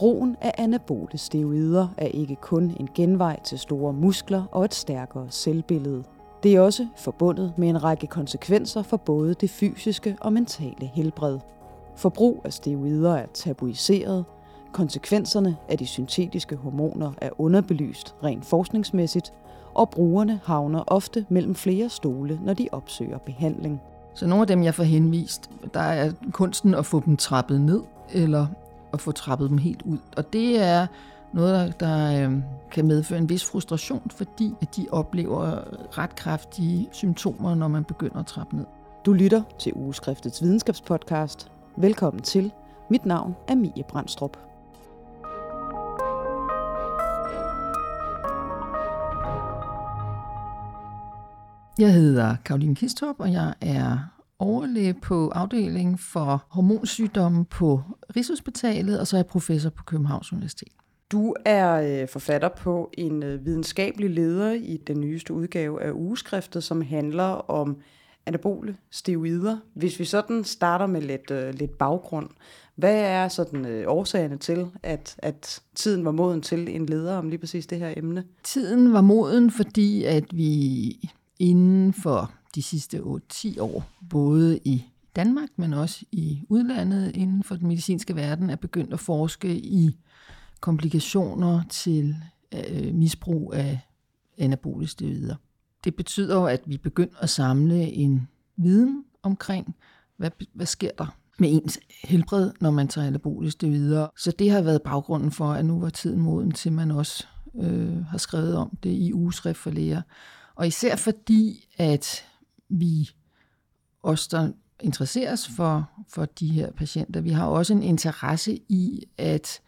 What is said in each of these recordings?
Brugen af anabole steroider er ikke kun en genvej til store muskler og et stærkere selvbillede. Det er også forbundet med en række konsekvenser for både det fysiske og mentale helbred. Forbrug af steroider er tabuiseret, konsekvenserne af de syntetiske hormoner er underbelyst rent forskningsmæssigt, og brugerne havner ofte mellem flere stole, når de opsøger behandling. Så nogle af dem, jeg får henvist, der er kunsten at få dem trappet ned, eller at få trappet dem helt ud. Og det er noget, der, der øh, kan medføre en vis frustration, fordi at de oplever ret kraftige symptomer, når man begynder at trappe ned. Du lytter til Ugeskriftets videnskabspodcast. Velkommen til. Mit navn er Mie Brandstrup. Jeg hedder Karoline Kistorp, og jeg er overlæge på afdelingen for hormonsygdomme på Rigshospitalet, og så er jeg professor på Københavns Universitet. Du er øh, forfatter på en øh, videnskabelig leder i den nyeste udgave af ugeskriftet, som handler om anabole steroider. Hvis vi sådan starter med lidt, uh, lidt baggrund, hvad er sådan uh, årsagerne til, at, at tiden var moden til en leder om lige præcis det her emne? Tiden var moden, fordi at vi inden for de sidste 8-10 år, både i Danmark, men også i udlandet inden for den medicinske verden, er begyndt at forske i komplikationer til øh, misbrug af anabole steroider. Det betyder jo, at vi begynder at samle en viden omkring, hvad, hvad sker der med ens helbred, når man tager anabole steroider. Så det har været baggrunden for, at nu var tiden moden til, man også øh, har skrevet om det i ugeskrift for læger. Og især fordi, at vi os, der interesseres for, for de her patienter, vi har også en interesse i, at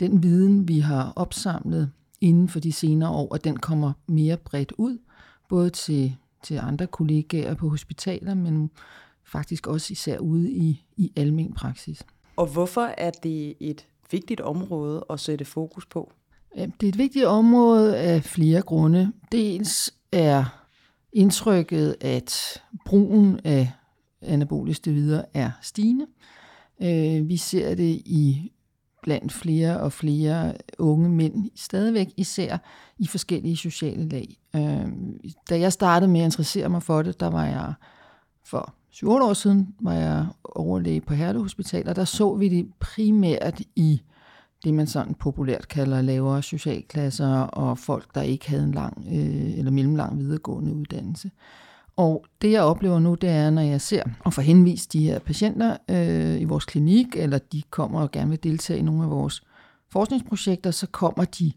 den viden, vi har opsamlet inden for de senere år, at den kommer mere bredt ud, både til, til andre kollegaer på hospitaler, men faktisk også især ude i, i almen praksis. Og hvorfor er det et vigtigt område at sætte fokus på? Det er et vigtigt område af flere grunde. Dels er indtrykket, at brugen af anaboliske videre er stigende. Øh, vi ser det i blandt flere og flere unge mænd, stadigvæk især i forskellige sociale lag. Øh, da jeg startede med at interessere mig for det, der var jeg for 7 år siden, var jeg overlæge på Herlev Hospital, og der så vi det primært i det, man sådan populært kalder lavere socialklasser og folk, der ikke havde en lang øh, eller mellemlang videregående uddannelse. Og det, jeg oplever nu, det er, når jeg ser og får henvist de her patienter øh, i vores klinik, eller de kommer og gerne vil deltage i nogle af vores forskningsprojekter, så kommer de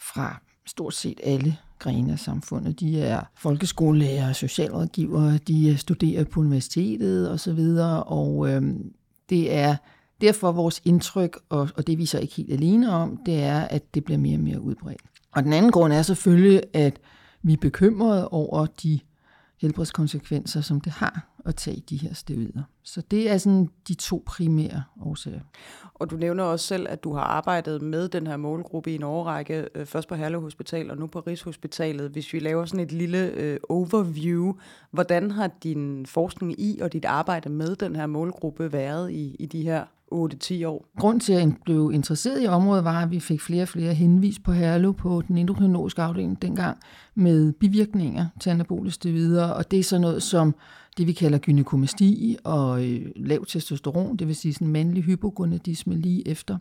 fra stort set alle grene af samfundet. De er folkeskolelærer, socialrådgivere, de øh, studerer på universitetet osv., og, så og øh, det er Derfor vores indtryk, og, og det vi så ikke helt alene om, det er, at det bliver mere og mere udbredt. Og den anden grund er selvfølgelig, at vi er bekymrede over de helbredskonsekvenser, som det har at tage de her steroider. Så det er sådan de to primære årsager. Og du nævner også selv, at du har arbejdet med den her målgruppe i en årrække, øh, først på Herlev Hospital og nu på Rigshospitalet. Hvis vi laver sådan et lille øh, overview, hvordan har din forskning i og dit arbejde med den her målgruppe været i, i de her 8-10 år. Grund til, at jeg blev interesseret i området, var, at vi fik flere og flere henvis på Herlev på den endokrinologiske afdeling dengang med bivirkninger til anaboliske videre, og det er sådan noget som det, vi kalder gynekomasti og øh, lav testosteron, det vil sige sådan mandlig hypogonadisme lige efter.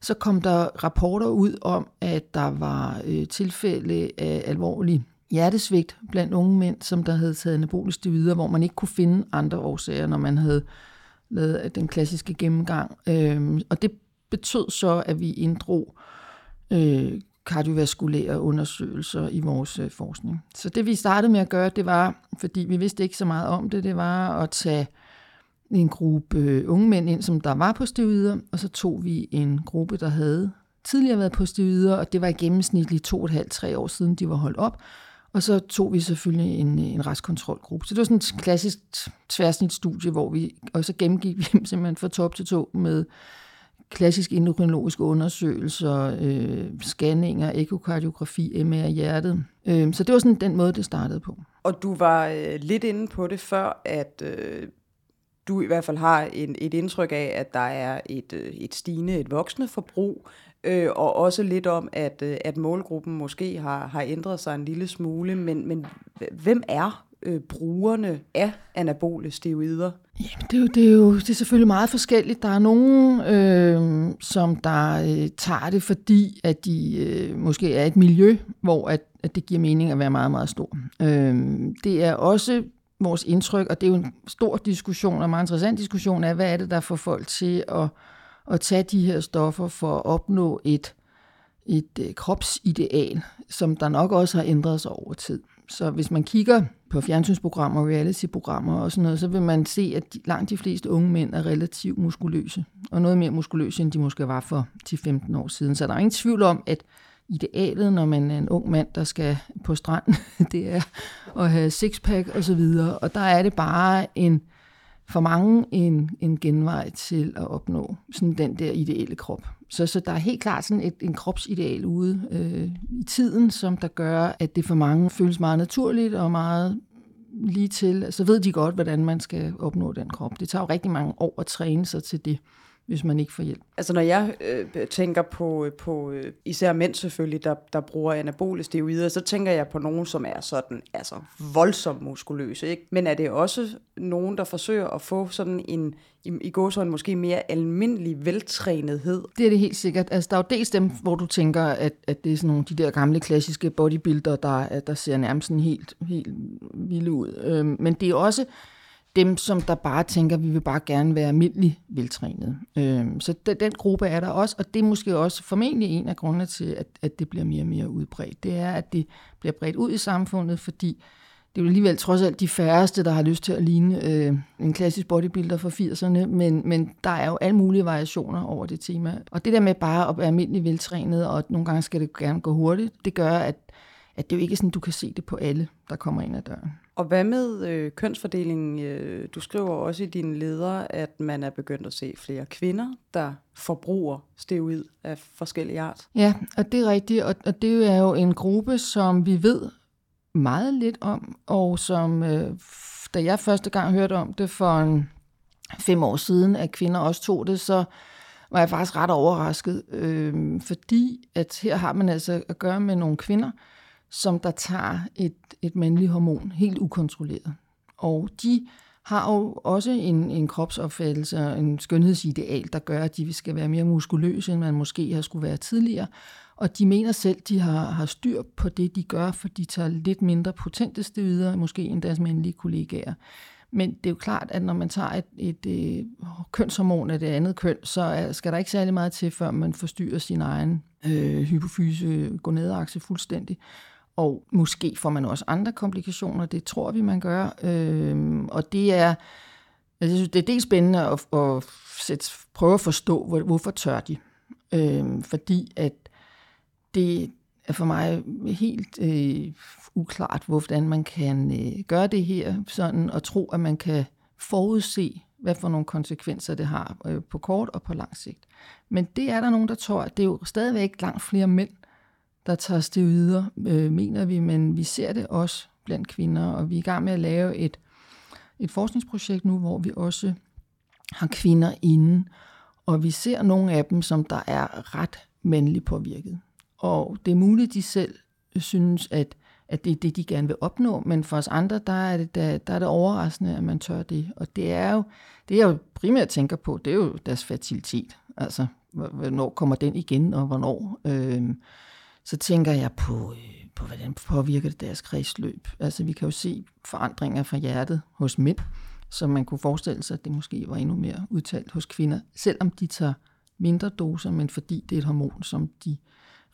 Så kom der rapporter ud om, at der var øh, tilfælde af alvorlig hjertesvigt blandt unge mænd, som der havde taget anaboliske videre, hvor man ikke kunne finde andre årsager, når man havde lavet den klassiske gennemgang. Øh, og det betød så, at vi inddrog øh, kardiovaskulære undersøgelser i vores øh, forskning. Så det vi startede med at gøre, det var, fordi vi vidste ikke så meget om det, det var at tage en gruppe øh, unge mænd ind, som der var på steroider, og så tog vi en gruppe, der havde tidligere været på steroider, og det var i gennemsnitligt to og et halvt, tre år siden, de var holdt op. Og så tog vi selvfølgelig en, øh, en restkontrolgruppe. Så det var sådan et klassisk tværsnitsstudie, hvor vi, og så gennemgik vi simpelthen fra top til to med klassiske endokrinologiske undersøgelser, øh, scanninger, ekokardiografi, MR i hjertet. Øh, så det var sådan den måde, det startede på. Og du var øh, lidt inde på det før, at øh, du i hvert fald har en, et indtryk af, at der er et, øh, et stigende, et voksende forbrug, øh, og også lidt om, at, øh, at målgruppen måske har, har ændret sig en lille smule, men, men hvem er øh, brugerne af anabole steroider? Jamen, det, er jo, det, er jo det er selvfølgelig meget forskelligt. Der er nogen, øh, som der øh, tager det, fordi at de øh, måske er et miljø, hvor at, at det giver mening at være meget, meget stor. Øh, det er også vores indtryk, og det er jo en stor diskussion, og en meget interessant diskussion af, hvad er det, der får folk til at, at tage de her stoffer for at opnå et, et øh, kropsideal, som der nok også har ændret sig over tid. Så hvis man kigger på fjernsynsprogrammer, reality-programmer og sådan noget, så vil man se, at de, langt de fleste unge mænd er relativt muskuløse, og noget mere muskuløse, end de måske var for 10-15 år siden. Så der er ingen tvivl om, at idealet, når man er en ung mand, der skal på stranden, det er at have sixpack og så videre. Og der er det bare en, for mange en, en genvej til at opnå sådan den der ideelle krop. Så, så der er helt klart sådan et, en kropsideal ude øh, i tiden, som der gør, at det for mange føles meget naturligt og meget lige til. Så ved de godt, hvordan man skal opnå den krop. Det tager jo rigtig mange år at træne sig til det hvis man ikke får hjælp. Altså når jeg øh, tænker på, på øh, især mænd selvfølgelig, der, der bruger anabole steroider, så tænker jeg på nogen, som er sådan altså voldsomt muskuløse. Ikke? Men er det også nogen, der forsøger at få sådan en, i, i går sådan måske mere almindelig veltrænethed? Det er det helt sikkert. Altså der er jo dels dem, hvor du tænker, at, at det er sådan nogle de der gamle klassiske bodybuilder, der, der ser nærmest sådan helt, helt vilde ud. Øhm, men det er også dem, som der bare tænker, at vi vil bare gerne være almindelig veltrænet. Øhm, så den, den gruppe er der også, og det er måske også formentlig en af grundene til, at, at det bliver mere og mere udbredt. Det er, at det bliver bredt ud i samfundet, fordi det er jo alligevel trods alt de færreste, der har lyst til at ligne øh, en klassisk bodybuilder fra 80'erne, men, men der er jo alle mulige variationer over det tema. Og det der med bare at være almindelig veltrænet, og nogle gange skal det gerne gå hurtigt, det gør, at, at det jo ikke er sådan, du kan se det på alle, der kommer ind ad døren. Og hvad med øh, kønsfordelingen? Øh, du skriver også i dine ledere, at man er begyndt at se flere kvinder, der forbruger steroid af forskellige art. Ja, og det er rigtigt, og, og det er jo en gruppe, som vi ved meget lidt om, og som, øh, da jeg første gang hørte om det for en fem år siden, at kvinder også tog det, så var jeg faktisk ret overrasket, øh, fordi at her har man altså at gøre med nogle kvinder, som der tager et, et mandligt hormon helt ukontrolleret. Og de har jo også en, en kropsopfattelse og en skønhedsideal, der gør, at de skal være mere muskuløse, end man måske har skulle være tidligere. Og de mener selv, de har, har styr på det, de gør, for de tager lidt mindre potente steroider, måske end deres mandlige kollegaer. Men det er jo klart, at når man tager et, et, et kønshormon af det andet køn, så skal der ikke særlig meget til, før man forstyrrer sin egen øh, hypofyse gonadakse fuldstændig. Og måske får man også andre komplikationer, det tror vi, man gør. Øh, og det er, altså, jeg synes, det er dels spændende at, at sætte, prøve at forstå, hvor, hvorfor tør de. Øh, fordi at det er for mig helt øh, uklart, hvordan man kan øh, gøre det her sådan, og tro, at man kan forudse, hvad for nogle konsekvenser det har øh, på kort og på lang sigt. Men det er der nogen, der tror, at det er jo stadigvæk langt flere mænd, der tager steroider, øh, mener vi, men vi ser det også blandt kvinder, og vi er i gang med at lave et, et forskningsprojekt nu, hvor vi også har kvinder inde, og vi ser nogle af dem, som der er ret mandligt påvirket. Og det er muligt, de selv synes, at, at det er det, de gerne vil opnå, men for os andre, der er det, der, der er det overraskende, at man tør det. Og det er jo, det jeg jo primært tænker på, det er jo deres fertilitet. Altså, hvornår kommer den igen, og hvornår? Øh, så tænker jeg på, øh, på, hvordan påvirker det deres kredsløb. Altså vi kan jo se forandringer fra hjertet hos mænd, så man kunne forestille sig, at det måske var endnu mere udtalt hos kvinder, selvom de tager mindre doser, men fordi det er et hormon, som de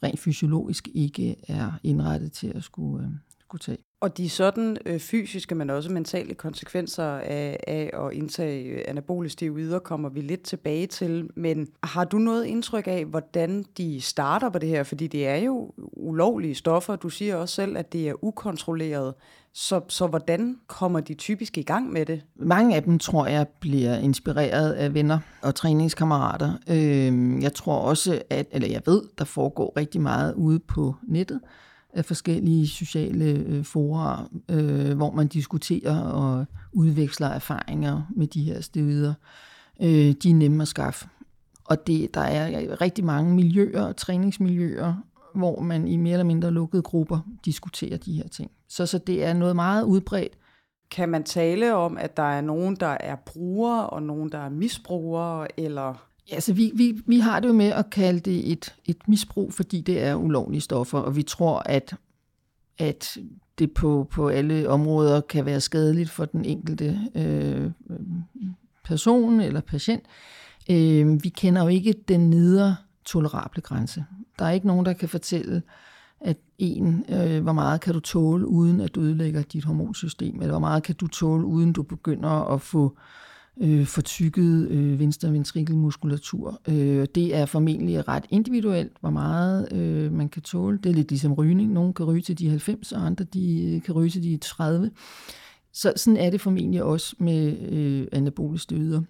rent fysiologisk ikke er indrettet til at skulle, øh, skulle tage. Og de sådan øh, fysiske, men også mentale konsekvenser af, af at indtage øh, anabole steroider kommer vi lidt tilbage til. Men har du noget indtryk af, hvordan de starter på det her? Fordi det er jo ulovlige stoffer. Du siger også selv, at det er ukontrolleret. Så, så hvordan kommer de typisk i gang med det? Mange af dem, tror jeg, bliver inspireret af venner og træningskammerater. Øh, jeg tror også, at, eller jeg ved, der foregår rigtig meget ude på nettet af forskellige sociale øh, forer, øh, hvor man diskuterer og udveksler erfaringer med de her steder. Øh, de er nemme at skaffe. Og det, der er rigtig mange miljøer og træningsmiljøer, hvor man i mere eller mindre lukkede grupper diskuterer de her ting. Så, så det er noget meget udbredt. Kan man tale om, at der er nogen, der er brugere, og nogen, der er misbrugere, eller Ja, altså vi, vi, vi har det jo med at kalde det et, et misbrug, fordi det er ulovlige stoffer, og vi tror, at, at det på, på alle områder kan være skadeligt for den enkelte øh, person eller patient. Øh, vi kender jo ikke den nedre tolerable grænse. Der er ikke nogen, der kan fortælle, at en, øh, hvor meget kan du tåle, uden at du ødelægger dit hormonsystem, eller hvor meget kan du tåle, uden du begynder at få øh, Øh, fortykket øh, venstre ventrikelmuskulatur. Øh, det er formentlig ret individuelt, hvor meget øh, man kan tåle. Det er lidt ligesom rygning. Nogle kan ryge til de 90, og andre de øh, kan ryge til de 30. Så sådan er det formentlig også med øh, anabole støder.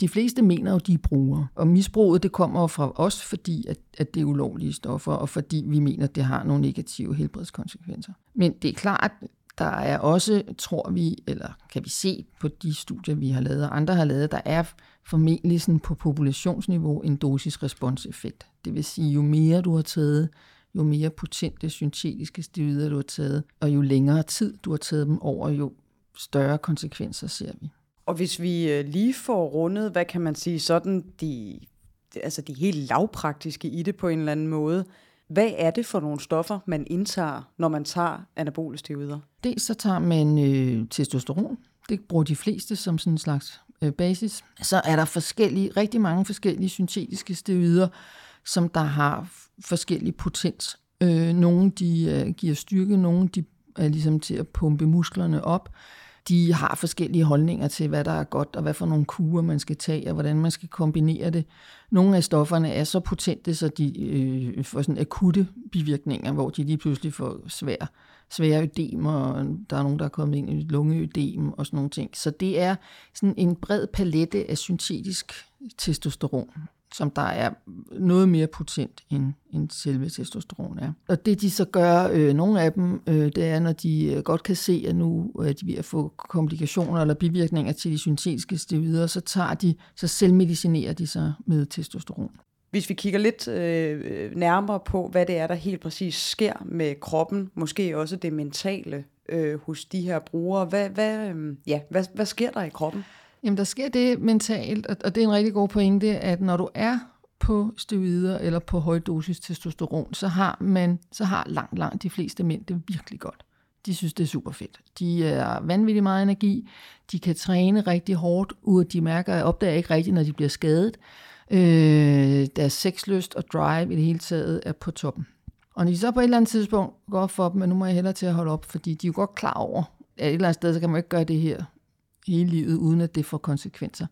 De fleste mener jo, de er brugere. Og misbruget det kommer fra os, fordi at, at det er ulovlige stoffer, og fordi vi mener, at det har nogle negative helbredskonsekvenser. Men det er klart, der er også, tror vi, eller kan vi se på de studier, vi har lavet, og andre har lavet, der er formentlig sådan på populationsniveau en dosis-respons-effekt. Det vil sige, jo mere du har taget, jo mere potente syntetiske steroider du har taget, og jo længere tid du har taget dem over, jo større konsekvenser ser vi. Og hvis vi øh, lige får rundet, hvad kan man sige, sådan de, altså de helt lavpraktiske i det på en eller anden måde, hvad er det for nogle stoffer, man indtager, når man tager anabole steroider? Dels så tager man øh, testosteron. Det bruger de fleste som sådan en slags øh, basis. Så er der forskellige, rigtig mange forskellige syntetiske steroider, som der har forskellige potens. Øh, nogle de øh, giver styrke, nogle de er ligesom til at pumpe musklerne op de har forskellige holdninger til, hvad der er godt, og hvad for nogle kurer man skal tage, og hvordan man skal kombinere det. Nogle af stofferne er så potente, så de øh, får sådan akutte bivirkninger, hvor de lige pludselig får svær, svære ødemer, og der er nogen, der er kommet ind i lungeødem og sådan nogle ting. Så det er sådan en bred palette af syntetisk testosteron som der er noget mere potent end, end selve testosteron er. Og det de så gør, øh, nogle af dem, øh, det er, når de øh, godt kan se, at nu øh, de ved at få komplikationer eller bivirkninger til de syntetiske steroider, så tager de, så selvmedicinerer de sig med testosteron. Hvis vi kigger lidt øh, øh, nærmere på, hvad det er, der helt præcis sker med kroppen, måske også det mentale øh, hos de her brugere, hvad, hvad, øh, ja, hvad, hvad sker der i kroppen? Jamen, der sker det mentalt, og det er en rigtig god pointe, at når du er på steroider eller på højdosis testosteron, så har man, så har langt, langt de fleste mænd det virkelig godt. De synes, det er super fedt. De er vanvittigt meget energi. De kan træne rigtig hårdt, ud de mærker, at opdager ikke rigtigt, når de bliver skadet. Øh, deres sexlyst og drive i det hele taget er på toppen. Og når de så på et eller andet tidspunkt går for dem, at nu må jeg hellere til at holde op, fordi de er jo godt klar over, at et eller andet sted, så kan man ikke gøre det her hele livet, uden at det får konsekvenser.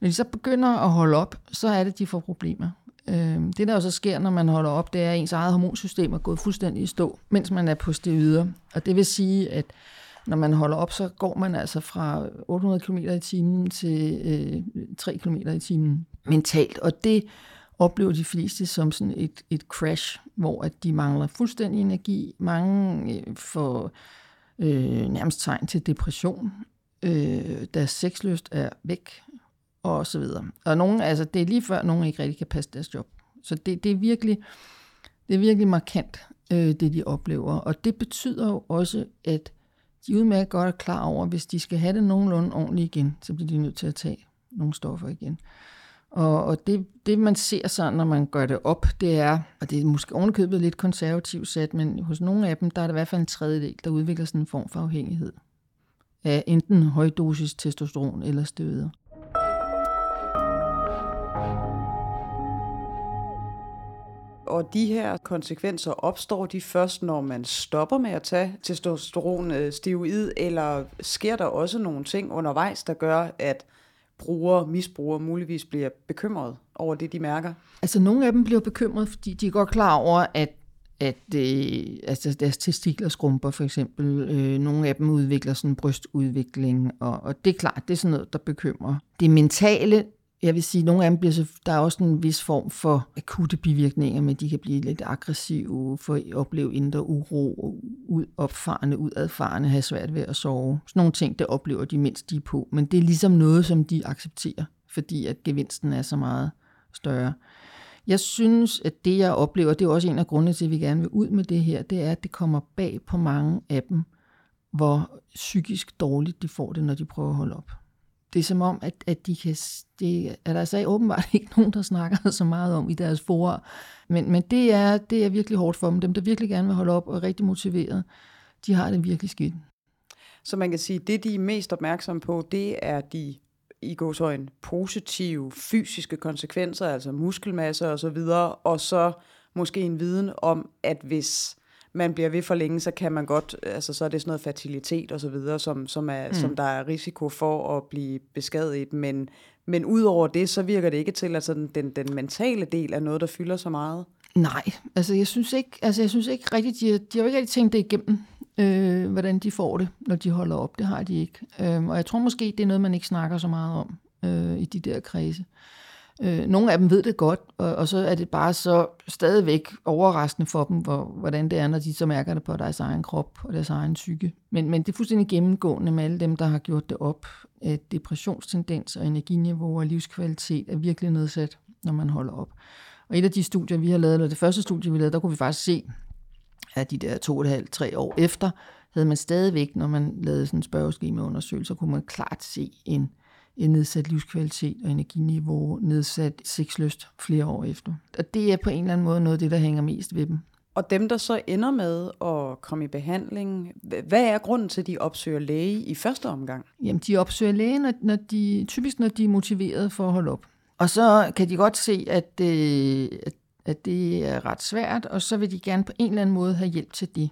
Når de så begynder at holde op, så er det, de får problemer. Øh, det, der jo så sker, når man holder op, det er, at ens eget hormonsystem er gået fuldstændig i stå, mens man er på steroider. Og det vil sige, at når man holder op, så går man altså fra 800 km i timen til øh, 3 km i timen mentalt. Og det oplever de fleste som sådan et, et crash, hvor at de mangler fuldstændig energi. Mange øh, får øh, nærmest tegn til depression øh, deres sexlyst er væk, og så videre. Og nogen, altså, det er lige før, nogen ikke rigtig kan passe deres job. Så det, det er virkelig, det er virkelig markant, øh, det de oplever. Og det betyder jo også, at de udmærket godt er klar over, at hvis de skal have det nogenlunde ordentligt igen, så bliver de nødt til at tage nogle stoffer igen. Og, og det, det, man ser så, når man gør det op, det er, og det er måske ovenkøbet lidt konservativt sat, men hos nogle af dem, der er det i hvert fald en tredjedel, der udvikler sådan en form for afhængighed af enten højdosis testosteron eller støder. Og de her konsekvenser opstår de først, når man stopper med at tage testosteron øh, steroid, eller sker der også nogle ting undervejs, der gør, at brugere, misbrugere muligvis bliver bekymret over det, de mærker? Altså nogle af dem bliver bekymret, fordi de er godt klar over, at at øh, altså deres testikler skrumper for eksempel. Øh, nogle af dem udvikler sådan brystudvikling, og, og det er klart, det er sådan noget, der bekymrer. Det mentale jeg vil sige, nogle af dem bliver så, der er også en vis form for akutte bivirkninger, men de kan blive lidt aggressive, for at opleve indre uro, ud, opfarende, udadfarende, have svært ved at sove. Sådan nogle ting, det oplever de mindst de er på. Men det er ligesom noget, som de accepterer, fordi at gevinsten er så meget større. Jeg synes, at det, jeg oplever, det er også en af grundene til, at vi gerne vil ud med det her, det er, at det kommer bag på mange af dem, hvor psykisk dårligt de får det, når de prøver at holde op det er som om, at, at de kan, det er der altså åbenbart ikke nogen, der snakker så meget om i deres forår. Men, men det, er, det er virkelig hårdt for dem. Dem, der virkelig gerne vil holde op og er rigtig motiveret, de har det virkelig skidt. Så man kan sige, at det, de er mest opmærksomme på, det er de i gåsøjne positive fysiske konsekvenser, altså muskelmasse og så videre, og så måske en viden om, at hvis man bliver ved for længe, så kan man godt, altså så er det sådan noget fertilitet og så videre, som, som, er, mm. som der er risiko for at blive beskadiget, men, men udover det, så virker det ikke til, at sådan den, den mentale del er noget, der fylder så meget. Nej, altså jeg synes ikke, altså jeg synes ikke rigtigt, de, de har jo ikke rigtig tænkt det igennem, øh, hvordan de får det, når de holder op. Det har de ikke. Øh, og jeg tror måske, det er noget, man ikke snakker så meget om øh, i de der kredse. Øh, nogle af dem ved det godt, og, og så er det bare så stadigvæk overraskende for dem, hvor, hvordan det er, når de så mærker det på deres egen krop og deres egen psyke. Men, men det er fuldstændig gennemgående med alle dem, der har gjort det op, at depressionstendens og energiniveau og livskvalitet er virkelig nedsat, når man holder op. Og et af de studier, vi har lavet, eller det første studie, vi lavede, der kunne vi faktisk se, at de der to og et halvt, tre år efter, havde man stadigvæk, når man lavede sådan en spørgeskemaundersøgelse, kunne man klart se en en nedsat livskvalitet og energiniveau, nedsat sexlyst flere år efter. Og det er på en eller anden måde noget af det, der hænger mest ved dem. Og dem, der så ender med at komme i behandling, hvad er grunden til, at de opsøger læge i første omgang? Jamen, de opsøger læge, når, når de, typisk når de er motiveret for at holde op. Og så kan de godt se, at, øh, at, at det er ret svært, og så vil de gerne på en eller anden måde have hjælp til det.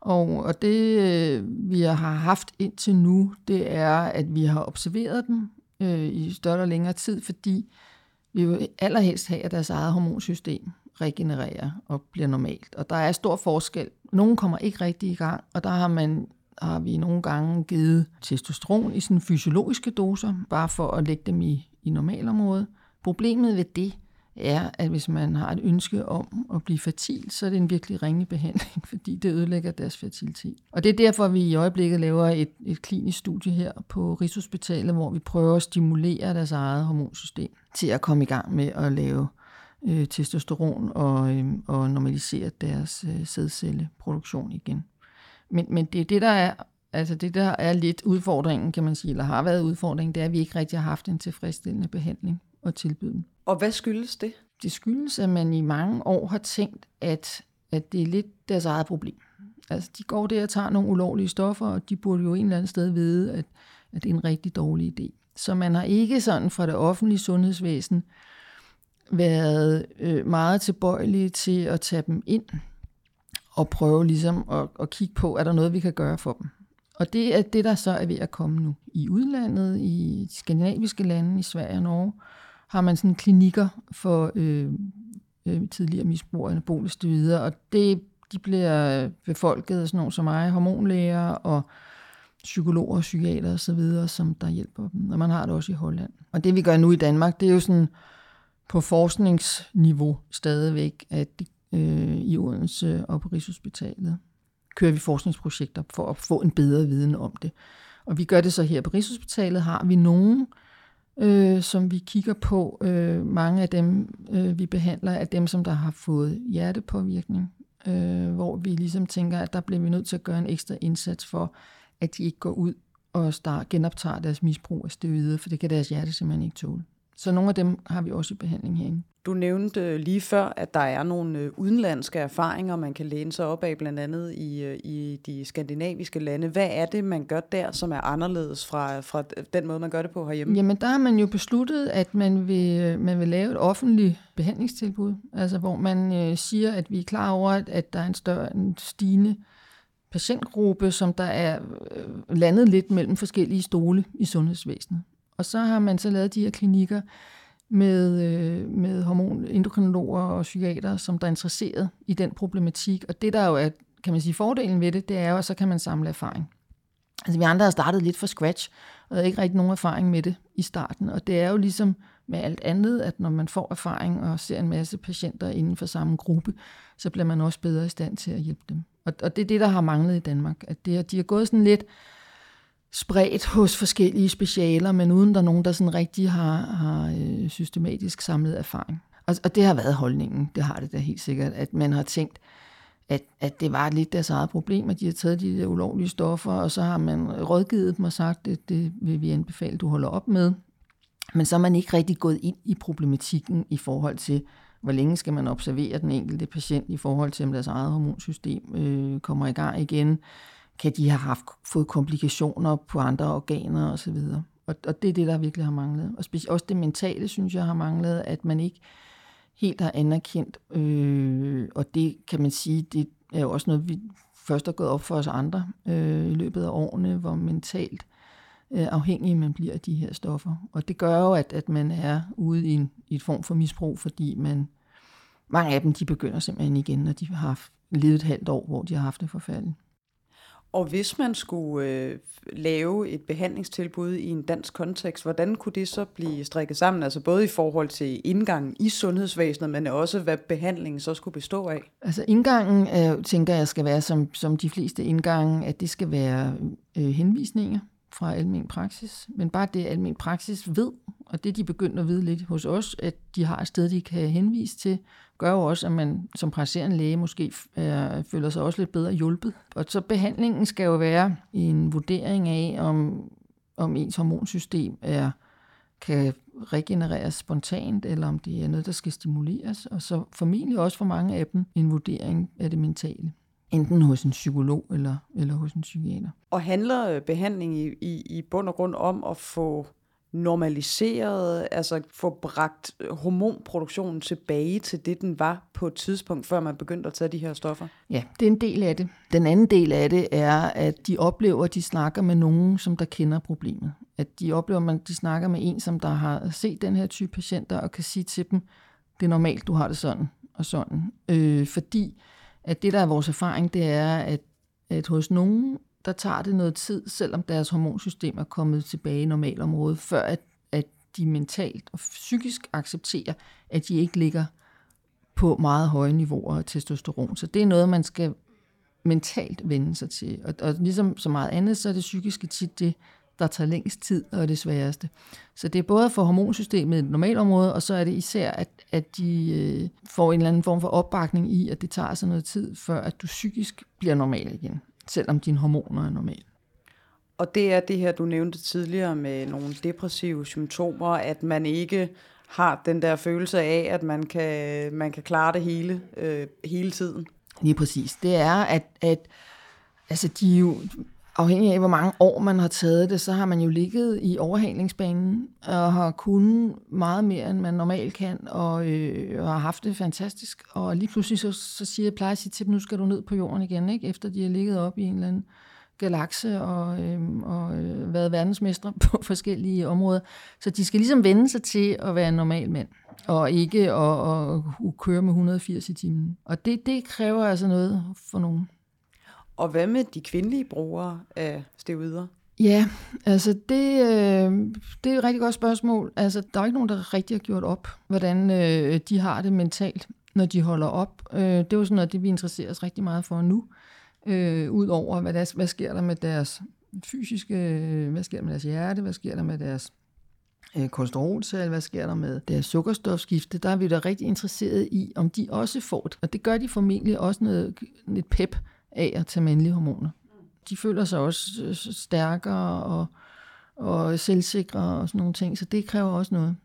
Og, og det, øh, vi har haft indtil nu, det er, at vi har observeret dem øh, i større og længere tid, fordi vi vil allerhelst have, at deres eget hormonsystem regenererer og bliver normalt. Og der er stor forskel. Nogle kommer ikke rigtig i gang, og der har man har vi nogle gange givet testosteron i sådan fysiologiske doser, bare for at lægge dem i, i normalområdet. Problemet ved det er, at hvis man har et ønske om at blive fertil, så er det en virkelig ringe behandling, fordi det ødelægger deres fertilitet. Og det er derfor, vi i øjeblikket laver et, et klinisk studie her på Rigshospitalet, hvor vi prøver at stimulere deres eget hormonsystem til at komme i gang med at lave øh, testosteron og, øh, og normalisere deres øh, sædcelleproduktion igen. Men, men det er det, der er Altså det, der er lidt udfordringen, kan man sige, eller har været udfordringen, det er, at vi ikke rigtig har haft en tilfredsstillende behandling og tilbyde dem. Og hvad skyldes det? Det skyldes, at man i mange år har tænkt, at, at det er lidt deres eget problem. Altså, de går der og tager nogle ulovlige stoffer, og de burde jo en eller anden sted vide, at, at det er en rigtig dårlig idé. Så man har ikke sådan fra det offentlige sundhedsvæsen været øh, meget tilbøjelige til at tage dem ind og prøve ligesom at, at kigge på, er der noget, vi kan gøre for dem. Og det er det, der så er ved at komme nu. I udlandet, i de skandinaviske lande, i Sverige og Norge, har man sådan klinikker for øh, øh, tidligere misbrugere anabolisk videre, og det, de bliver befolket af sådan nogle som mig, hormonlæger og psykologer, psykiater og så videre, som der hjælper dem. Og man har det også i Holland. Og det vi gør nu i Danmark, det er jo sådan på forskningsniveau stadigvæk, at øh, i Odense og på Rigshospitalet kører vi forskningsprojekter for at få en bedre viden om det. Og vi gør det så her på Rigshospitalet, har vi nogen, øh, øh, som vi kigger på. Øh, mange af dem, øh, vi behandler, er dem, som der har fået hjertepåvirkning, øh, hvor vi ligesom tænker, at der bliver vi nødt til at gøre en ekstra indsats for, at de ikke går ud og start, genoptager deres misbrug af steroider, for det kan deres hjerte simpelthen ikke tåle. Så nogle af dem har vi også i behandling herinde. Du nævnte lige før, at der er nogle øh, udenlandske erfaringer, man kan læne sig op af, blandt andet i, øh, i de skandinaviske lande. Hvad er det, man gør der, som er anderledes fra, fra den måde, man gør det på herhjemme? Jamen, der har man jo besluttet, at man vil, øh, man vil lave et offentligt behandlingstilbud, altså hvor man øh, siger, at vi er klar over, at der er en større, en stigende patientgruppe, som der er øh, landet lidt mellem forskellige stole i sundhedsvæsenet. Og så har man så lavet de her klinikker, med, øh, med hormonendokrinologer og psykiater, som der er interesseret i den problematik. Og det, der jo er, kan man sige, fordelen ved det, det er jo, at så kan man samle erfaring. Altså vi andre har startet lidt fra scratch, og havde ikke rigtig nogen erfaring med det i starten. Og det er jo ligesom med alt andet, at når man får erfaring og ser en masse patienter inden for samme gruppe, så bliver man også bedre i stand til at hjælpe dem. Og, og det er det, der har manglet i Danmark. At det, de har gået sådan lidt spredt hos forskellige specialer, men uden der er nogen, der sådan rigtig har, har øh, systematisk samlet erfaring. Og, og det har været holdningen, det har det da helt sikkert, at man har tænkt, at, at det var lidt deres eget problem, at de har taget de der ulovlige stoffer, og så har man rådgivet dem og sagt, at det vil vi anbefale, du holder op med. Men så er man ikke rigtig gået ind i problematikken i forhold til, hvor længe skal man observere den enkelte patient i forhold til, om deres eget hormonsystem øh, kommer i gang igen. Kan de have haft, fået komplikationer på andre organer osv.? Og, og det er det, der virkelig har manglet. Og speci- også det mentale, synes jeg, har manglet, at man ikke helt har anerkendt. Øh, og det kan man sige, det er jo også noget, vi først er gået op for os andre øh, i løbet af årene, hvor mentalt øh, afhængig man bliver af de her stoffer. Og det gør jo, at, at man er ude i en, i et form for misbrug, fordi man, mange af dem de begynder simpelthen igen, når de har haft, levet et halvt år, hvor de har haft det forfærdeligt. Og hvis man skulle øh, lave et behandlingstilbud i en dansk kontekst, hvordan kunne det så blive strikket sammen? Altså både i forhold til indgangen i sundhedsvæsenet, men også hvad behandlingen så skulle bestå af? Altså indgangen, øh, tænker jeg, skal være som, som de fleste indgange, at det skal være øh, henvisninger fra almen praksis. Men bare det, almen praksis ved, og det de begynder at vide lidt hos os, at de har et sted, de kan henvise til, gør jo også, at man som praktiserende læge måske øh, føler sig også lidt bedre hjulpet. Og så behandlingen skal jo være en vurdering af, om, om ens hormonsystem er, kan regenereres spontant, eller om det er noget, der skal stimuleres. Og så formentlig også for mange af dem en vurdering af det mentale enten hos en psykolog eller, eller hos en psykiater. Og handler behandling i, i, i bund og grund om at få normaliseret, altså få bragt hormonproduktionen tilbage til det, den var på et tidspunkt, før man begyndte at tage de her stoffer? Ja, det er en del af det. Den anden del af det er, at de oplever, at de snakker med nogen, som der kender problemet. At de oplever, at de snakker med en, som der har set den her type patienter, og kan sige til dem, det er normalt, du har det sådan og sådan. Øh, fordi at det, der er vores erfaring, det er, at, at hos nogen, der tager det noget tid, selvom deres hormonsystem er kommet tilbage i normalområdet, før at, at de mentalt og psykisk accepterer, at de ikke ligger på meget høje niveauer af testosteron. Så det er noget, man skal mentalt vende sig til. Og, og ligesom så meget andet, så er det psykiske tit det, der tager længst tid og er det sværeste. Så det er både for hormonsystemet i et normalt område, og så er det især, at, at de øh, får en eller anden form for opbakning i, at det tager sig noget tid, før at du psykisk bliver normal igen, selvom dine hormoner er normale. Og det er det her, du nævnte tidligere med nogle depressive symptomer, at man ikke har den der følelse af, at man kan, man kan klare det hele, øh, hele tiden. Lige præcis. Det er, at, at altså de jo, afhængig af, hvor mange år man har taget det, så har man jo ligget i overhalingsbanen og har kunnet meget mere, end man normalt kan, og, øh, og har haft det fantastisk. Og lige pludselig så, så siger jeg, plejer at sige til dem, nu skal du ned på jorden igen, ikke? efter de har ligget op i en eller anden galakse og, øh, og øh, været verdensmestre på forskellige områder. Så de skal ligesom vende sig til at være en normal mand, og ikke at, at, at køre med 180 i timen. Og det, det kræver altså noget for nogen. Og hvad med de kvindelige brugere af steroider? Ja, altså det, øh, det er et rigtig godt spørgsmål. Altså, der er ikke nogen, der rigtig har gjort op, hvordan øh, de har det mentalt, når de holder op. Øh, det er jo sådan noget, det vi interesserer os rigtig meget for nu. Øh, Udover, hvad, der, hvad sker der med deres fysiske, øh, hvad sker der med deres hjerte, hvad sker der med deres øh, kolesteroltal, hvad sker der med deres sukkerstofskifte, der er vi da rigtig interesseret i, om de også får det. Og det gør de formentlig også noget, lidt pep af at tage mandlige hormoner. De føler sig også øh, stærkere og, og selvsikre og sådan nogle ting, så det kræver også noget.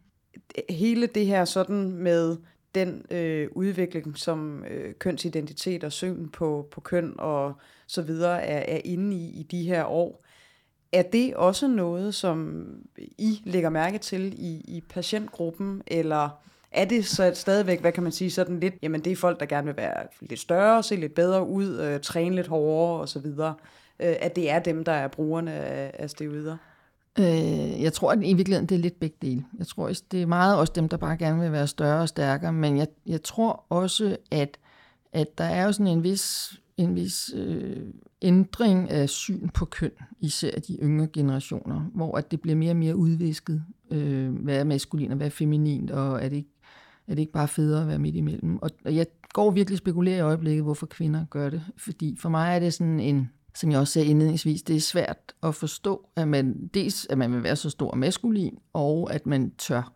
Hele det her sådan med den øh, udvikling, som øh, kønsidentitet og syn på, på køn og så videre er, er inde i i de her år, er det også noget, som I lægger mærke til i, i patientgruppen, eller er det så stadigvæk, hvad kan man sige, sådan lidt, jamen det er folk, der gerne vil være lidt større, se lidt bedre ud, øh, træne lidt hårdere osv., øh, at det er dem, der er brugerne af, af steroider? Øh, jeg tror at i virkeligheden, det er lidt begge dele. Jeg tror, det er meget også dem, der bare gerne vil være større og stærkere, men jeg, jeg tror også, at, at der er jo sådan en vis en vis øh, ændring af syn på køn, især de yngre generationer, hvor at det bliver mere og mere udvisket. Øh, hvad er maskulin og hvad er feminin, og er det ikke, er det ikke bare federe at være midt imellem? Og, og jeg går virkelig spekulerer i øjeblikket, hvorfor kvinder gør det. Fordi for mig er det sådan en, som jeg også sagde indledningsvis, det er svært at forstå, at man dels at man vil være så stor og maskulin, og at man tør.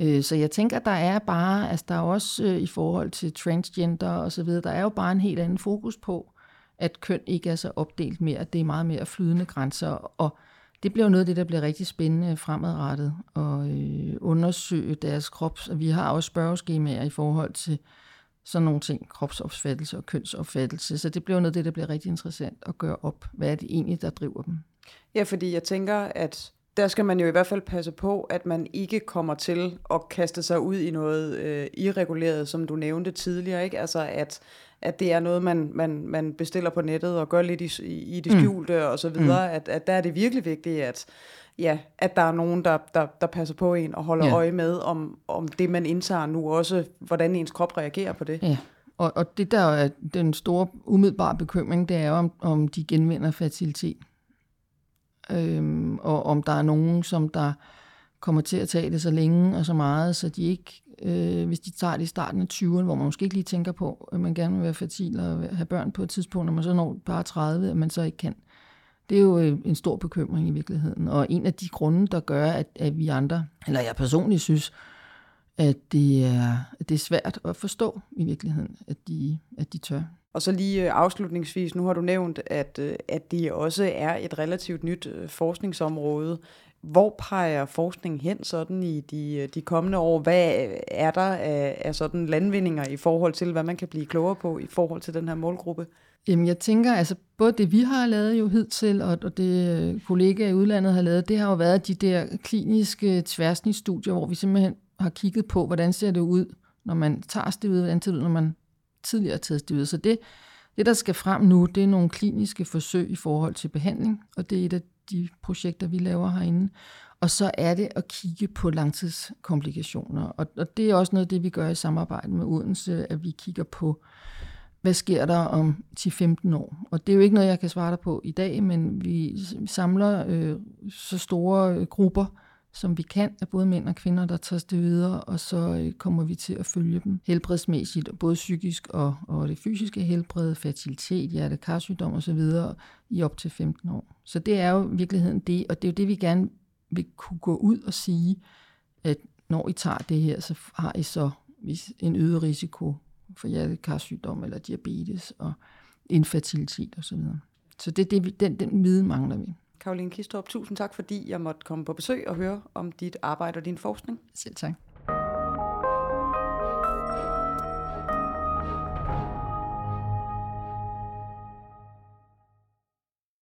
Øh, så jeg tænker, der er bare, altså der er også øh, i forhold til transgender og så videre, der er jo bare en helt anden fokus på, at køn ikke er så opdelt mere, at det er meget mere flydende grænser, og det bliver jo noget af det, der bliver rigtig spændende fremadrettet, og øh, undersøge deres krops, og vi har også spørgeskemaer i forhold til sådan nogle ting, kropsopfattelse og kønsopfattelse, så det bliver jo noget af det, der bliver rigtig interessant at gøre op. Hvad er det egentlig, der driver dem? Ja, fordi jeg tænker, at der skal man jo i hvert fald passe på, at man ikke kommer til at kaste sig ud i noget øh, irreguleret, som du nævnte tidligere, ikke? Altså at, at det er noget, man, man, man bestiller på nettet og gør lidt i, i det mm. skjulte mm. og så videre, mm. at, at der er det virkelig vigtigt, at, ja, at der er nogen, der, der, der passer på en og holder ja. øje med, om, om det, man indtager nu også, hvordan ens krop reagerer på det. Ja. Og, og det der er den store umiddelbare bekymring, det er om, om de genvinder fertilitet øhm, og om der er nogen, som der kommer til at tage det så længe og så meget, så de ikke, øh, hvis de tager det i starten af 20'erne, hvor man måske ikke lige tænker på, at man gerne vil være fertil og have børn på et tidspunkt, når man så når bare 30, at man så ikke kan. Det er jo øh, en stor bekymring i virkeligheden, og en af de grunde, der gør, at, at vi andre, eller jeg personligt synes, at det er, at det er svært at forstå i virkeligheden, at de, at de tør. Og så lige øh, afslutningsvis, nu har du nævnt, at, øh, at det også er et relativt nyt øh, forskningsområde. Hvor peger forskningen hen sådan i de, de kommende år? Hvad er der af, af sådan landvindinger i forhold til, hvad man kan blive klogere på i forhold til den her målgruppe? Jamen jeg tænker, altså både det vi har lavet jo hidtil, og, og det kollegaer i udlandet har lavet, det har jo været de der kliniske tværsnitsstudier, hvor vi simpelthen har kigget på, hvordan ser det ud, når man tager stivet, hvordan ser det ud, når man tidligere taget. Så det, det, der skal frem nu, det er nogle kliniske forsøg i forhold til behandling, og det er et af de projekter, vi laver herinde. Og så er det at kigge på langtidskomplikationer. Og, og det er også noget af det, vi gør i samarbejde med Odense, at vi kigger på, hvad sker der om 10-15 år? Og det er jo ikke noget, jeg kan svare dig på i dag, men vi samler øh, så store øh, grupper, som vi kan, af både mænd og kvinder, der tager det videre, og så øh, kommer vi til at følge dem helbredsmæssigt, både psykisk og, og det fysiske helbred, fertilitet, hjertekarsygdom osv. i op til 15 år. Så det er jo i virkeligheden det, og det er jo det, vi gerne vil kunne gå ud og sige, at når I tager det her, så har I så en øget risiko for hjertekarsygdom eller diabetes og infertilitet osv. Så, så det, det, den, den viden mangler vi. Karoline Kistrup, tusind tak, fordi jeg måtte komme på besøg og høre om dit arbejde og din forskning. Selv tak.